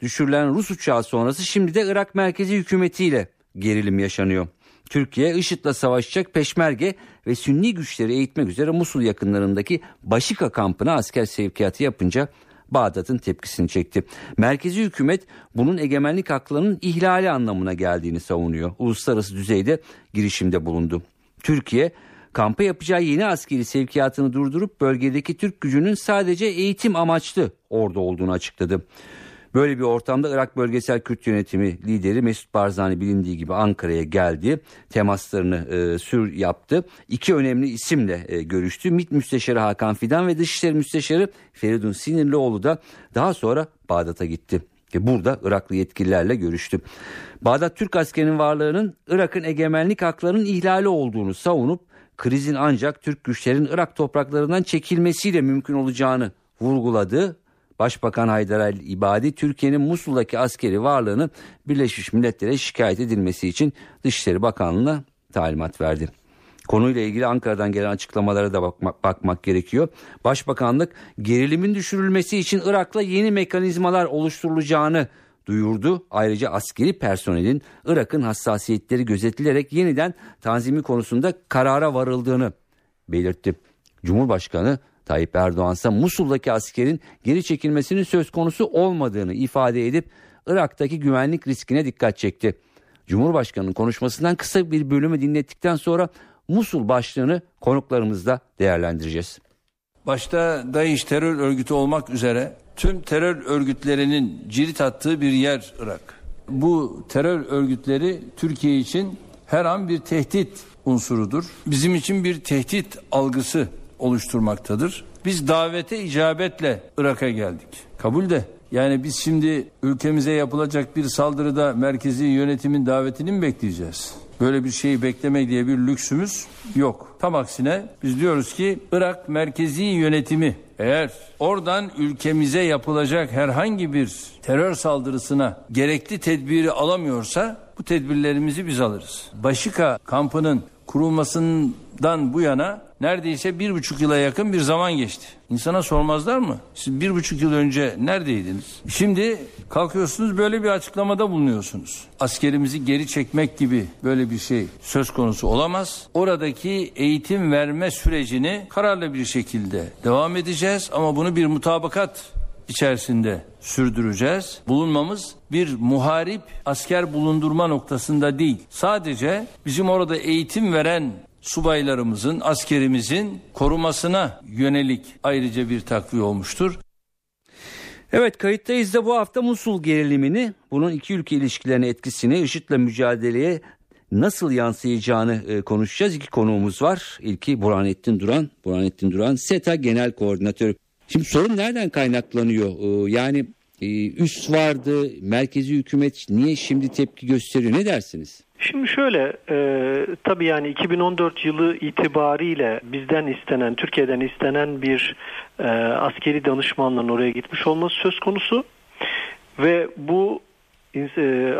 Düşürülen Rus uçağı sonrası şimdi de Irak merkezi hükümetiyle gerilim yaşanıyor. Türkiye IŞİD'le savaşacak peşmerge ve sünni güçleri eğitmek üzere Musul yakınlarındaki Başika kampına asker sevkiyatı yapınca Bağdat'ın tepkisini çekti. Merkezi hükümet bunun egemenlik haklarının ihlali anlamına geldiğini savunuyor. Uluslararası düzeyde girişimde bulundu. Türkiye kampa yapacağı yeni askeri sevkiyatını durdurup bölgedeki Türk gücünün sadece eğitim amaçlı orada olduğunu açıkladı. Böyle bir ortamda Irak Bölgesel Kürt Yönetimi lideri Mesut Barzani bilindiği gibi Ankara'ya geldi. Temaslarını e, sür yaptı. İki önemli isimle e, görüştü. MİT Müsteşarı Hakan Fidan ve Dışişleri Müsteşarı Feridun Sinirlioğlu da daha sonra Bağdat'a gitti. Ve burada Iraklı yetkililerle görüştü. Bağdat Türk askerinin varlığının Irak'ın egemenlik haklarının ihlali olduğunu savunup krizin ancak Türk güçlerin Irak topraklarından çekilmesiyle mümkün olacağını vurguladı Başbakan Haydar El İbadi Türkiye'nin Musul'daki askeri varlığını Birleşmiş Milletler'e şikayet edilmesi için Dışişleri Bakanlığı'na talimat verdi. Konuyla ilgili Ankara'dan gelen açıklamalara da bakmak, bakmak gerekiyor. Başbakanlık gerilimin düşürülmesi için Irak'la yeni mekanizmalar oluşturulacağını duyurdu. Ayrıca askeri personelin Irak'ın hassasiyetleri gözetilerek yeniden tanzimi konusunda karara varıldığını belirtti. Cumhurbaşkanı Tayyip Erdoğan ise Musul'daki askerin geri çekilmesinin söz konusu olmadığını ifade edip Irak'taki güvenlik riskine dikkat çekti. Cumhurbaşkanının konuşmasından kısa bir bölümü dinlettikten sonra Musul başlığını konuklarımızla değerlendireceğiz. Başta DAEŞ terör örgütü olmak üzere tüm terör örgütlerinin cirit attığı bir yer Irak. Bu terör örgütleri Türkiye için her an bir tehdit unsurudur. Bizim için bir tehdit algısı oluşturmaktadır. Biz davete icabetle Irak'a geldik. Kabul de. Yani biz şimdi ülkemize yapılacak bir saldırıda merkezi yönetimin davetini mi bekleyeceğiz? Böyle bir şeyi beklemek diye bir lüksümüz yok. Tam aksine biz diyoruz ki Irak merkezi yönetimi eğer oradan ülkemize yapılacak herhangi bir terör saldırısına gerekli tedbiri alamıyorsa bu tedbirlerimizi biz alırız. Başika kampının kurulmasından bu yana neredeyse bir buçuk yıla yakın bir zaman geçti. İnsana sormazlar mı? Siz bir buçuk yıl önce neredeydiniz? Şimdi kalkıyorsunuz böyle bir açıklamada bulunuyorsunuz. Askerimizi geri çekmek gibi böyle bir şey söz konusu olamaz. Oradaki eğitim verme sürecini kararlı bir şekilde devam edeceğiz ama bunu bir mutabakat içerisinde sürdüreceğiz. Bulunmamız bir muharip asker bulundurma noktasında değil. Sadece bizim orada eğitim veren subaylarımızın, askerimizin korumasına yönelik ayrıca bir takviye olmuştur. Evet kayıttayız da bu hafta Musul gerilimini, bunun iki ülke ilişkilerine etkisini, IŞİD'le mücadeleye nasıl yansıyacağını e, konuşacağız. İki konuğumuz var. İlki Burhanettin Duran, Burhanettin Duran SETA Genel Koordinatörü. Şimdi sorun nereden kaynaklanıyor? Ee, yani e, üst vardı, merkezi hükümet niye şimdi tepki gösteriyor? Ne dersiniz? Şimdi şöyle e, tabii yani 2014 yılı itibariyle bizden istenen, Türkiye'den istenen bir e, askeri danışmanlığın oraya gitmiş olması söz konusu. Ve bu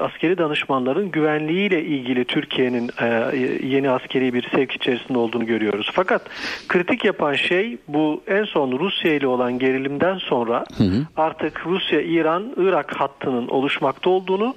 askeri danışmanların güvenliğiyle ilgili Türkiye'nin e, yeni askeri bir sevk içerisinde olduğunu görüyoruz. Fakat kritik yapan şey bu en son Rusya ile olan gerilimden sonra hı hı. artık Rusya-İran-Irak hattının oluşmakta olduğunu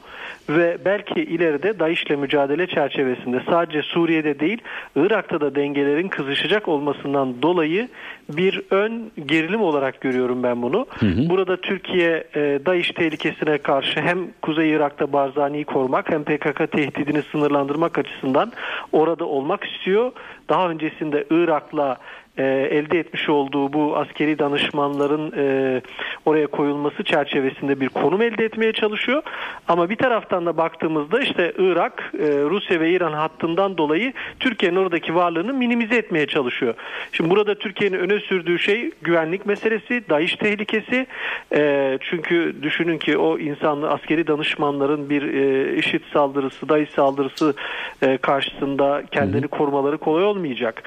ve belki ileride DAEŞ ile mücadele çerçevesinde sadece Suriye'de değil Irak'ta da dengelerin kızışacak olmasından dolayı bir ön gerilim olarak görüyorum ben bunu. Hı hı. Burada Türkiye e, DAEŞ tehlikesine karşı hem Kuzey Irak'ta Barzani'yi korumak hem PKK tehdidini sınırlandırmak açısından orada olmak istiyor. Daha öncesinde Irak'la e, elde etmiş olduğu bu askeri danışmanların e, oraya koyulması çerçevesinde bir konum elde etmeye çalışıyor. Ama bir taraftan da baktığımızda işte Irak, e, Rusya ve İran hattından dolayı Türkiye'nin oradaki varlığını minimize etmeye çalışıyor. Şimdi burada Türkiye'nin öne sürdüğü şey güvenlik meselesi, DAEŞ tehlikesi. E, çünkü düşünün ki o insanlı askeri danışmanların bir e, IŞİD saldırısı, DAEŞ saldırısı e, karşısında kendini korumaları kolay olmayacak.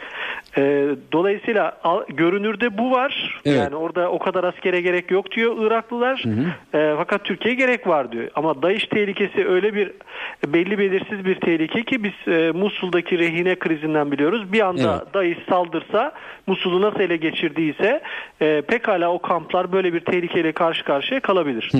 E, dolayısıyla al, görünürde bu var. Evet. Yani orada o kadar askere gerek yok diyor Iraklılar. E, fakat Türkiye gerek var diyor. Ama DAEŞ tehlikesi öyle bir belli belirsiz bir tehlike ki biz e, Musul'daki rehine krizinden biliyoruz. Bir anda Evet. DAEŞ saldırsa Musul'u nasıl ele geçirdiyse e, pekala o kamplar böyle bir tehlikeyle karşı karşıya kalabilir.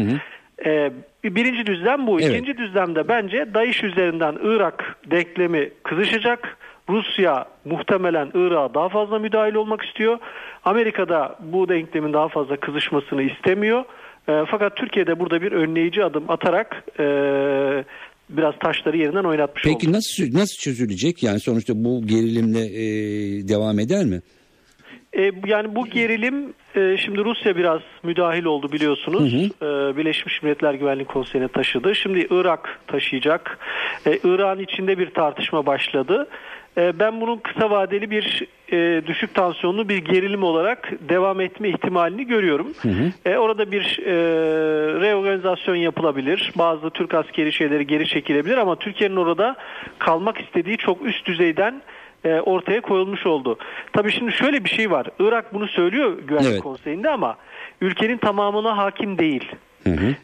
E, birinci düzlem bu. Evet. İkinci düzlemde bence DAEŞ üzerinden Irak denklemi kızışacak. Rusya muhtemelen Irak'a daha fazla müdahil olmak istiyor. Amerika'da bu denklemin daha fazla kızışmasını istemiyor. E, fakat Türkiye'de burada bir önleyici adım atarak e, biraz taşları yerinden oynatmış oldu. Peki nasıl nasıl çözülecek? Yani sonuçta bu gerilimle e, devam eder mi? E, yani bu gerilim e, şimdi Rusya biraz müdahil oldu biliyorsunuz. E, Birleşmiş Milletler Güvenlik Konseyi'ne taşıdı. Şimdi Irak taşıyacak. E, Irak'ın içinde bir tartışma başladı. E, ben bunun kısa vadeli bir e, düşük tansiyonlu bir gerilim olarak devam etme ihtimalini görüyorum. E, orada bir e, reorganizasyon yapılabilir. Bazı Türk askeri şeyleri geri çekilebilir ama Türkiye'nin orada kalmak istediği çok üst düzeyden e, ortaya koyulmuş oldu. Tabii şimdi şöyle bir şey var. Irak bunu söylüyor Güvenlik Evet. Konseyi'nde ama ülkenin tamamına hakim değil.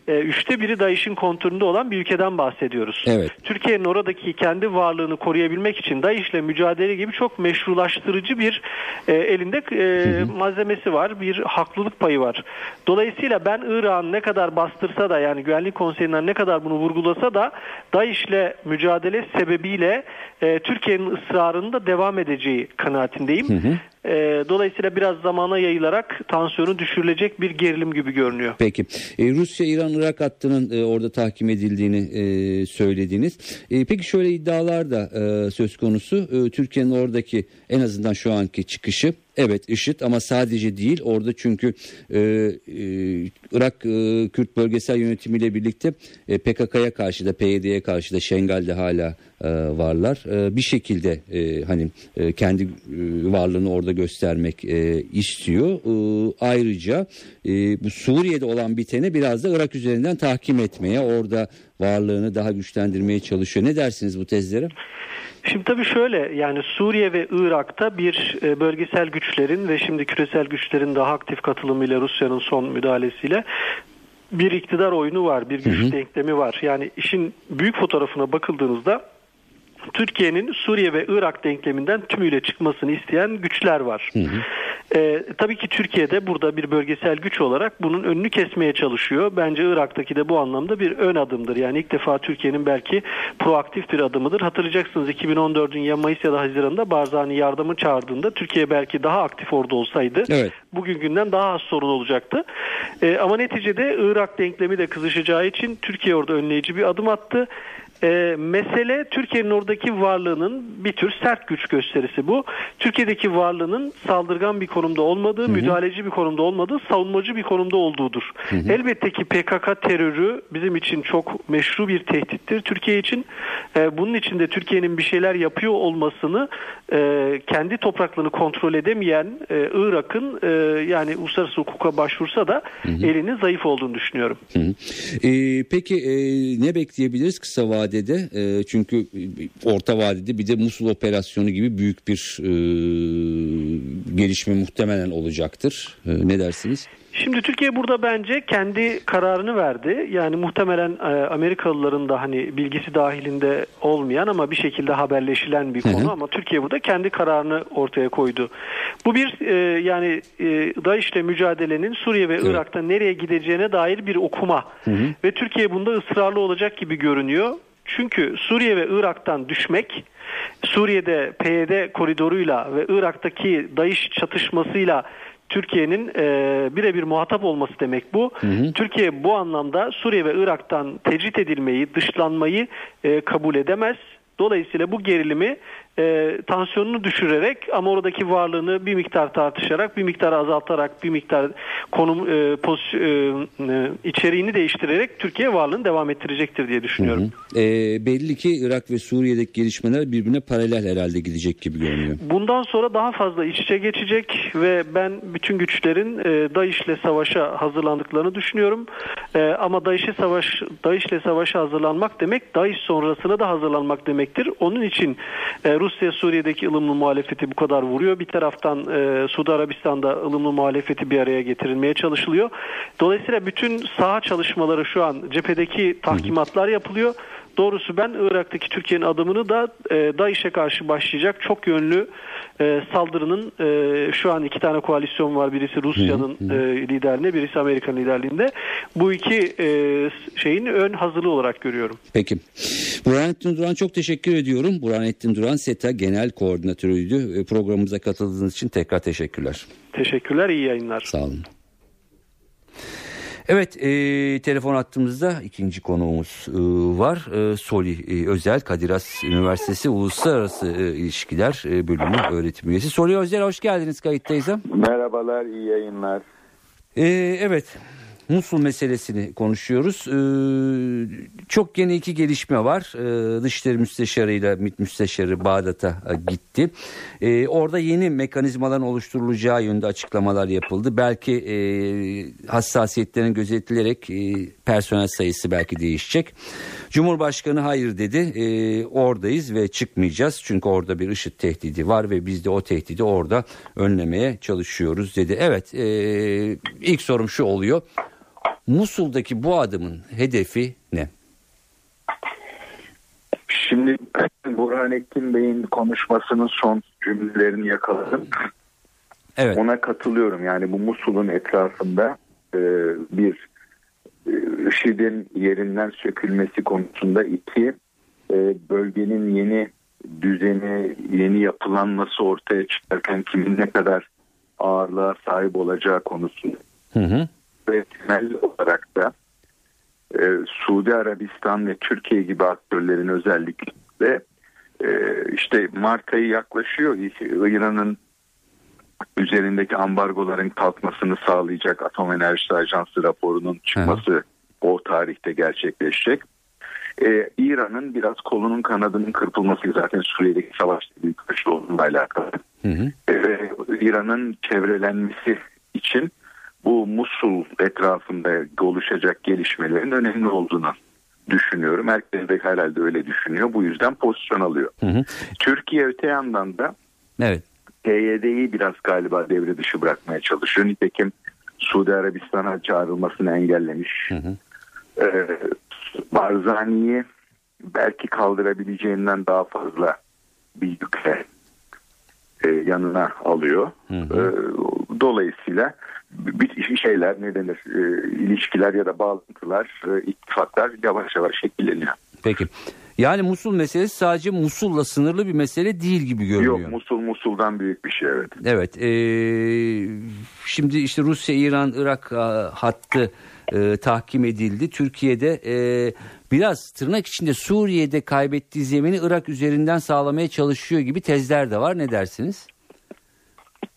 E, üçte biri DAEŞ'in kontrolünde olan bir ülkeden bahsediyoruz. Evet. Türkiye'nin oradaki kendi varlığını koruyabilmek için DAEŞ'le mücadele gibi çok meşrulaştırıcı bir e, elinde e, malzemesi var, bir haklılık payı var. Dolayısıyla ben Irak'ın ne kadar bastırsa da yani Güvenlik Konseyi'nden ne kadar bunu vurgulasa da DAEŞ'le mücadele sebebiyle e, Türkiye'nin ısrarının da devam edeceği kanaatindeyim. E, dolayısıyla biraz zamana yayılarak tansiyonu düşürülecek bir gerilim gibi görünüyor. Peki. E, Rusya-İran-Irak hattının e, orada tahkim edildiğini e, söylediniz. E, peki şöyle iddialar da e, söz konusu. E, Türkiye'nin oradaki en azından şu anki çıkışı Evet IŞİD ama sadece değil orada çünkü e, e, Irak e, Kürt bölgesel yönetimiyle birlikte e, PKK'ya karşı da PYD'ye karşı da Şengal'de hala e, varlar. E, bir şekilde e, hani e, kendi e, varlığını orada göstermek e, istiyor. E, ayrıca e, bu Suriye'de olan biteni biraz da Irak üzerinden tahkim etmeye orada varlığını daha güçlendirmeye çalışıyor. Ne dersiniz bu tezlere? Şimdi tabii şöyle yani Suriye ve Irak'ta bir e, bölgesel güçlerin ve şimdi küresel güçlerin daha aktif katılımıyla Rusya'nın son müdahalesiyle bir iktidar oyunu var, bir güç denklemi var. Yani işin büyük fotoğrafına bakıldığınızda Türkiye'nin Suriye ve Irak denkleminden tümüyle çıkmasını isteyen güçler var. Ee, tabii ki Türkiye'de burada bir bölgesel güç olarak bunun önünü kesmeye çalışıyor. Bence Irak'taki de bu anlamda bir ön adımdır. Yani ilk defa Türkiye'nin belki proaktif bir adımıdır. Hatırlayacaksınız 2014'ün ya Mayıs ya da Haziran'da Barzani yardımı çağırdığında Türkiye belki daha aktif orada olsaydı Evet. bugün günden daha az sorun olacaktı. Ee, ama neticede Irak denklemi de kızışacağı için Türkiye orada önleyici bir adım attı. Ee, mesele Türkiye'nin oradaki varlığının bir tür sert güç gösterisi bu. Türkiye'deki varlığının saldırgan bir konumda olmadığı, müdahaleci bir konumda olmadığı, savunmacı bir konumda olduğudur. Elbette ki PKK terörü bizim için çok meşru bir tehdittir Türkiye için. Ee, bunun için de Türkiye'nin bir şeyler yapıyor olmasını e, kendi topraklarını kontrol edemeyen e, Irak'ın e, yani uluslararası hukuka başvursa da elinin zayıf olduğunu düşünüyorum. Hı hı. E, peki e, ne bekleyebiliriz kısa vadede? E, çünkü e, orta vadede bir de Musul operasyonu gibi büyük bir e, gelişme muhtemelen olacaktır. E, ne dersiniz? Şimdi Türkiye burada bence kendi kararını verdi. Yani muhtemelen e, Amerikalıların da hani bilgisi dahilinde olmayan ama bir şekilde haberleşilen bir konu hı. ama Türkiye burada kendi kararını ortaya koydu. Bu bir e, yani DAEŞ'le mücadelenin Suriye ve Evet. Irak'ta nereye gideceğine dair bir okuma. Ve Türkiye bunda ısrarlı olacak gibi görünüyor. Çünkü Suriye ve Irak'tan düşmek Suriye'de PYD koridoruyla ve Irak'taki DAEŞ çatışmasıyla Türkiye'nin e, birebir muhatap olması demek bu. Türkiye bu anlamda Suriye ve Irak'tan tecrit edilmeyi, dışlanmayı e, kabul edemez. Dolayısıyla bu gerilimi e, tansiyonunu düşürerek ama oradaki varlığını bir miktar tartışarak, bir miktar azaltarak, bir miktar konum e, pozisyon, e, içeriğini değiştirerek Türkiye varlığını devam ettirecektir diye düşünüyorum. Hı hı. E, belli ki Irak ve Suriye'deki gelişmeler birbirine paralel herhalde gidecek gibi görünüyor. Bundan sonra daha fazla iç içe geçecek ve ben bütün güçlerin e, DAEŞ'le savaşa hazırlandıklarını düşünüyorum. E, ama DAEŞ'e savaş DAEŞ'le savaşa hazırlanmak demek DAEŞ sonrasına da hazırlanmak demektir. Onun için e, Rusya Suriye'deki ılımlı muhalefeti bu kadar vuruyor. Bir taraftan e, Suudi Arabistan'da ılımlı muhalefeti bir araya getirilmeye çalışılıyor. Dolayısıyla bütün saha çalışmaları şu an cephedeki tahkimatlar yapılıyor. Doğrusu ben Irak'taki Türkiye'nin adımını da e, DAEŞ'e karşı başlayacak çok yönlü e, saldırının e, şu an iki tane koalisyon var. Birisi Rusya'nın e, liderliğinde, birisi Amerikan liderliğinde. Bu iki e, şeyin ön hazırlığı olarak görüyorum. Peki. Burhanettin Duran çok teşekkür ediyorum. Burhanettin Duran SETA Genel Koordinatörüydü. E, programımıza katıldığınız için tekrar teşekkürler. Teşekkürler, iyi yayınlar. Sağ olun. Evet e, telefon attığımızda ikinci konuğumuz e, var. E, Soli e, Özel Kadir Has Üniversitesi Uluslararası e, İlişkiler e, Bölümü öğretim üyesi. Soli Özel hoş geldiniz kayıttayız. Merhabalar iyi yayınlar. E, evet Musul meselesini konuşuyoruz. Ee, çok yeni iki gelişme var. Ee, Dışişleri Müsteşarı ile MİT Müsteşarı Bağdat'a e, gitti. Ee, orada yeni mekanizmaların oluşturulacağı yönde açıklamalar yapıldı. Belki e, hassasiyetlerin gözetilerek e, personel sayısı belki değişecek. Cumhurbaşkanı hayır dedi. E, oradayız ve çıkmayacağız. Çünkü orada bir IŞİD tehdidi var ve biz de o tehdidi orada önlemeye çalışıyoruz dedi. Evet e, ilk sorum şu oluyor. Musul'daki bu adımın hedefi ne? Şimdi Burhanettin Bey'in konuşmasının son cümlelerini yakaladım. Evet. Ona katılıyorum. Yani bu Musul'un etrafında e, bir e, IŞİD'in yerinden sökülmesi konusunda iki e, bölgenin yeni düzeni, yeni yapılanması ortaya çıkarken kimin ne kadar ağırlığa sahip olacağı konusu. Hı hı ve temel olarak da e, Suudi Arabistan ve Türkiye gibi aktörlerin özellikle e, işte Mart ayı yaklaşıyor. İran'ın üzerindeki ambargoların kalkmasını sağlayacak Atom Enerjisi Ajansı raporunun çıkması Hı. o tarihte gerçekleşecek. Ee, İran'ın biraz kolunun kanadının kırpılması zaten Suriye'deki savaşta büyük olduğuyla alakalı. Hı hı. Ee, İran'ın çevrelenmesi için bu Musul etrafında oluşacak gelişmelerin önemli olduğunu düşünüyorum. Herkes de herhalde öyle düşünüyor. Bu yüzden pozisyon alıyor. Hı hı. Türkiye öte yandan da evet. PYD'yi biraz galiba devre dışı bırakmaya çalışıyor. Nitekim Suudi Arabistan'a çağrılmasını engellemiş. Hı hı. Ee, Barzani'yi belki kaldırabileceğinden daha fazla bir yükle e, yanına alıyor. Hı hı. E, dolayısıyla bir şeyler ne denir e, ilişkiler ya da bağlantılar e, ittifaklar yavaş yavaş şekilleniyor. Peki. Yani Musul meselesi sadece Musul'la sınırlı bir mesele değil gibi görünüyor. Yok Musul Musul'dan büyük bir şey evet. Evet. E, şimdi işte Rusya, İran, Irak hattı e, tahkim edildi. Türkiye'de e, biraz tırnak içinde Suriye'de kaybettiği zemini Irak üzerinden sağlamaya çalışıyor gibi tezler de var. Ne dersiniz?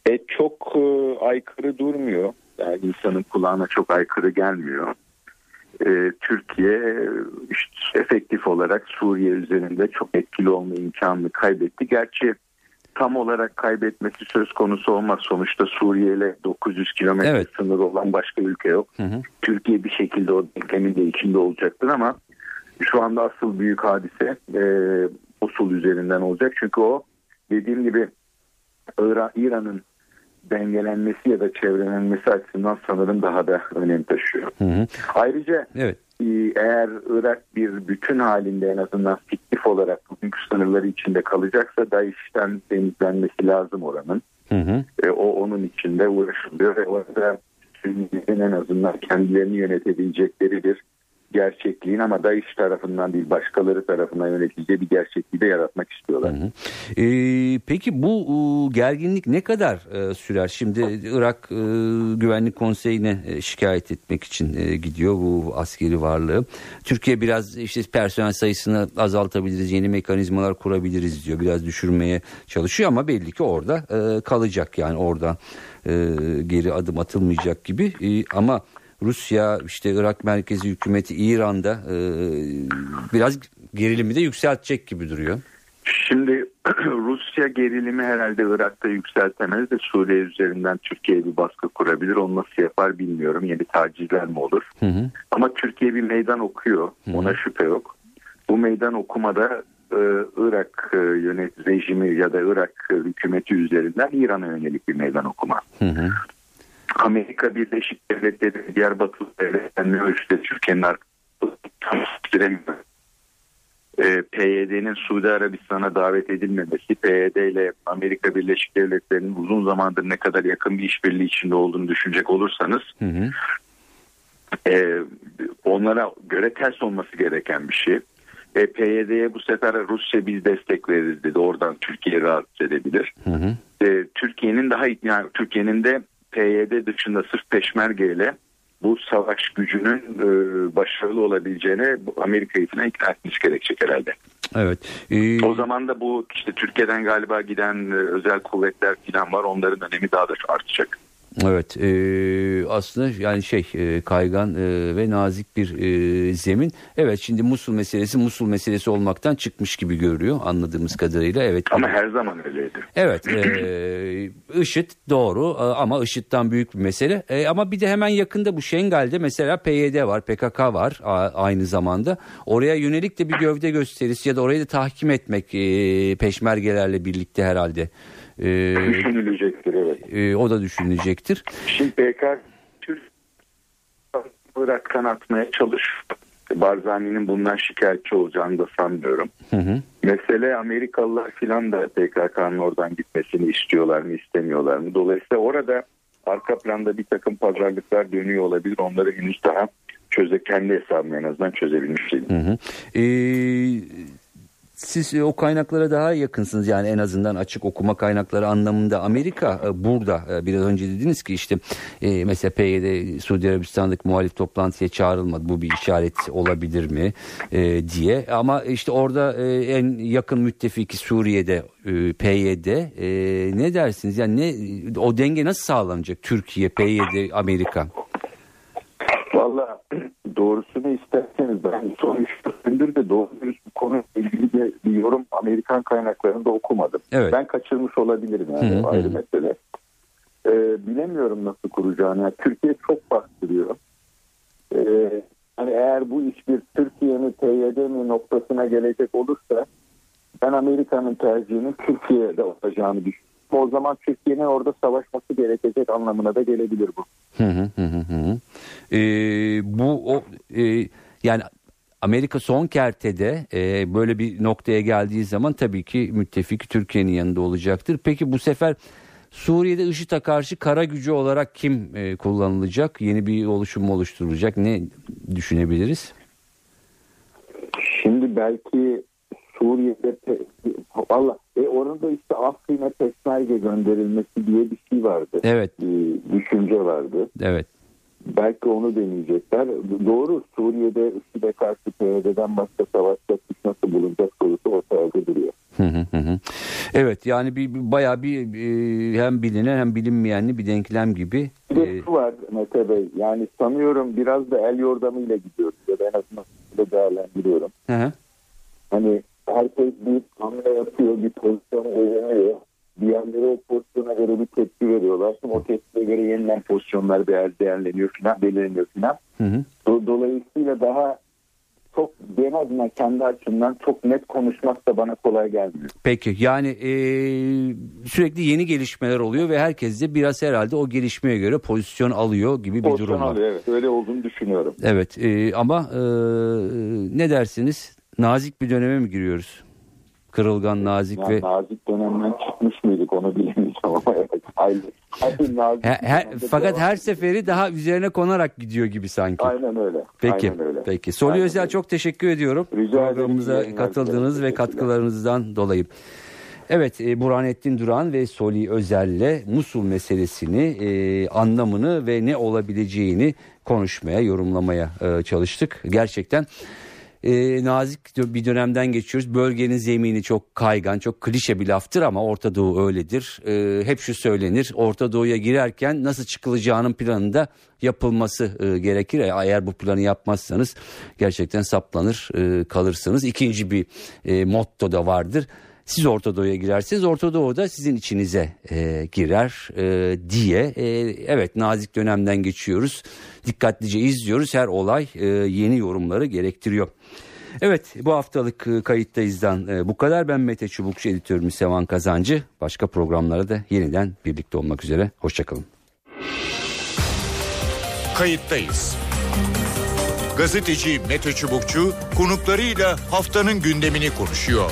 E, çok e, aykırı durmuyor. Yani insanın kulağına çok aykırı gelmiyor. E, Türkiye işte efektif olarak Suriye üzerinde çok etkili olma imkanını kaybetti. Gerçi tam olarak kaybetmesi söz konusu olmaz. Sonuçta Suriye ile 900 kilometre evet. sınırı olan başka ülke yok. Hı hı. Türkiye bir şekilde o denklemin de içinde olacaktır ama şu anda asıl büyük hadise e, Usul üzerinden olacak. Çünkü o dediğim gibi İran'ın dengelenmesi ya da çevrelenmesi açısından sanırım daha da önem taşıyor. Hı hı. Ayrıca evet. E, eğer Irak bir bütün halinde en azından fiktif olarak bugünkü sınırları içinde kalacaksa DAEŞ'ten temizlenmesi lazım oranın. Hı hı. E, o onun içinde uğraşılıyor ve orada Sünnilerin en azından kendilerini yönetebilecekleri bir gerçekliğin ama DAEŞ tarafından değil başkaları tarafından yönetileceği bir gerçekliği de yaratmak istiyorlar. Hı hı. Ee, peki bu e, gerginlik ne kadar e, sürer? Şimdi Irak e, Güvenlik Konseyi'ne e, şikayet etmek için e, gidiyor bu askeri varlığı. Türkiye biraz işte personel sayısını azaltabiliriz, yeni mekanizmalar kurabiliriz diyor. Biraz düşürmeye çalışıyor ama belli ki orada e, kalacak yani orada e, geri adım atılmayacak gibi. E, ama Rusya işte Irak merkezi hükümeti İran'da e, biraz gerilimi de yükseltecek gibi duruyor. Şimdi Rusya gerilimi herhalde Irak'ta yükseltemez de Suriye üzerinden Türkiye'ye bir baskı kurabilir. Onu nasıl yapar bilmiyorum. Yeni tacizler mi olur? Hı hı. Ama Türkiye bir meydan okuyor. Hı hı. Ona şüphe yok. Bu meydan okumada e, Irak e, yönet rejimi ya da Irak hükümeti üzerinden İran'a yönelik bir meydan okuma. Hı hı. Amerika Birleşik Devletleri diğer batılı devletler ne ölçüde Türkiye'nin arkasında e, PYD'nin Suudi Arabistan'a davet edilmemesi, PYD ile Amerika Birleşik Devletleri'nin uzun zamandır ne kadar yakın bir işbirliği içinde olduğunu düşünecek olursanız hı hı. E, onlara göre ters olması gereken bir şey. E, PYD'ye bu sefer Rusya biz destek veririz dedi. Oradan Türkiye rahatsız edebilir. Hı hı. E, Türkiye'nin daha yani Türkiye'nin de PYD dışında sırf peşmerge ile bu savaş gücünün e, başarılı olabileceğine Amerika'yı falan ikna etmiş gerekecek herhalde. Evet. Ee... O zaman da bu işte Türkiye'den galiba giden e, özel kuvvetler falan var. Onların önemi daha da artacak. Evet e, aslında yani şey e, kaygan e, ve nazik bir e, zemin. Evet şimdi Musul meselesi Musul meselesi olmaktan çıkmış gibi görüyor anladığımız kadarıyla. Evet. Ama her zaman öyleydi. Evet e, IŞİD doğru e, ama IŞİD'den büyük bir mesele. E, ama bir de hemen yakında bu Şengal'de mesela PYD var PKK var a, aynı zamanda. Oraya yönelik de bir gövde gösterisi ya da orayı da tahkim etmek e, peşmergelerle birlikte herhalde Düşünülecektir evet. E, o da düşünülecektir. Şimdi PKK Türk Irak'tan atmaya çalışıyor. Barzani'nin bundan şikayetçi olacağını da sanmıyorum. Hı hı. Mesele Amerikalılar filan da PKK'nın oradan gitmesini istiyorlar mı istemiyorlar mı? Dolayısıyla orada arka planda bir takım pazarlıklar dönüyor olabilir. Onları henüz daha çöze kendi hesabımı en azından çözebilmiş değilim. Hı hı. Ee, siz e, o kaynaklara daha yakınsınız. Yani en azından açık okuma kaynakları anlamında Amerika e, burada e, biraz önce dediniz ki işte mesela PYD Suudi Arabistan'daki muhalif toplantıya çağrılmadı. Bu bir işaret olabilir mi diye. Ama işte orada en yakın müttefiki Suriye'de PYD ne dersiniz? Yani ne o denge nasıl sağlanacak Türkiye PYD Amerika? Valla doğrusunu isterseniz ben son 3 gündür de doğru dürüst bu konuyla ilgili de bir yorum Amerikan kaynaklarında okumadım. Evet. Ben kaçırmış olabilirim yani hı ayrı mesele. Ee, bilemiyorum nasıl kuracağını. Yani Türkiye çok bastırıyor. Ee, hani eğer bu iş bir Türkiye mi PYD mi noktasına gelecek olursa ben Amerika'nın tercihinin Türkiye'de olacağını düşünüyorum. O zaman Türkiye'nin orada savaşması gerekecek anlamına da gelebilir bu. Hı hı hı hı. Ee, bu o e, yani Amerika son kertede e, böyle bir noktaya geldiği zaman tabii ki müttefik Türkiye'nin yanında olacaktır. Peki bu sefer Suriye'de IŞİD'e karşı kara gücü olarak kim e, kullanılacak? Yeni bir oluşum mu oluşturulacak? Ne düşünebiliriz? Şimdi belki Suriye'de valla e, orada işte Afrin'e peşmerge gönderilmesi diye bir şey vardı. Evet. Bir düşünce vardı. Evet. Belki onu deneyecekler. Doğru Suriye'de IŞİD'e karşı PYD'den başka savaş çatış nasıl bulunacak sorusu ortaya duruyor. evet yani bir bayağı bir e, hem bilinen hem bilinmeyenli bir denklem gibi. Bir de e, şu var Mete Bey yani sanıyorum biraz da el yordamıyla gidiyoruz ya da en azından değerlendiriyorum. Hı hı. Hani herkes bir hamle yapıyor, bir pozisyon öğreniyor. Diğerleri o pozisyona göre bir tepki veriyorlar. Şimdi o tepkiye göre yeniden pozisyonlar değer, değerleniyor filan, belirleniyor filan. Dolayısıyla daha çok en azından kendi açımdan çok net konuşmak da bana kolay gelmiyor. Peki yani e, sürekli yeni gelişmeler oluyor ve herkes de biraz herhalde o gelişmeye göre pozisyon alıyor gibi bir pozisyon durum var. Alıyor, evet öyle olduğunu düşünüyorum. Evet e, ama e, ne dersiniz nazik bir döneme mi giriyoruz? Kırılgan, nazik yani ve... Nazik dönemden çık yapmış mıydık onu bilemiyorum ama evet. Aynı, aynı nazik Her- her- fakat her seferi daha üzerine konarak gidiyor gibi sanki. Aynen öyle. Peki. Aynen öyle. Peki. Soli Aynen Özel öyle. çok teşekkür ediyorum. Rica ederim. Programımıza katıldığınız ve katkılarınızdan dolayı. Evet e, Burhanettin Duran ve Soli Özel'le Musul meselesini e, anlamını ve ne olabileceğini konuşmaya yorumlamaya e, çalıştık. Gerçekten e, nazik bir dönemden geçiyoruz. Bölgenin zemini çok kaygan, çok klişe bir laftır ama Orta Doğu öyledir. E, hep şu söylenir. Orta Doğu'ya girerken nasıl çıkılacağının planında yapılması e, gerekir. E, Eğer bu planı yapmazsanız gerçekten saplanır e, kalırsınız. İkinci bir e, motto da vardır. Siz Orta Doğu'ya girerseniz Orta Doğu da sizin içinize e, girer e, diye e, evet nazik dönemden geçiyoruz. Dikkatlice izliyoruz. Her olay e, yeni yorumları gerektiriyor. Evet bu haftalık e, kayıttayızdan e, bu kadar. Ben Mete Çubukçu editörümüz Sevan Kazancı. Başka programlarda da yeniden birlikte olmak üzere. Hoşçakalın. Kayıttayız. Gazeteci Mete Çubukçu konuklarıyla haftanın gündemini konuşuyor.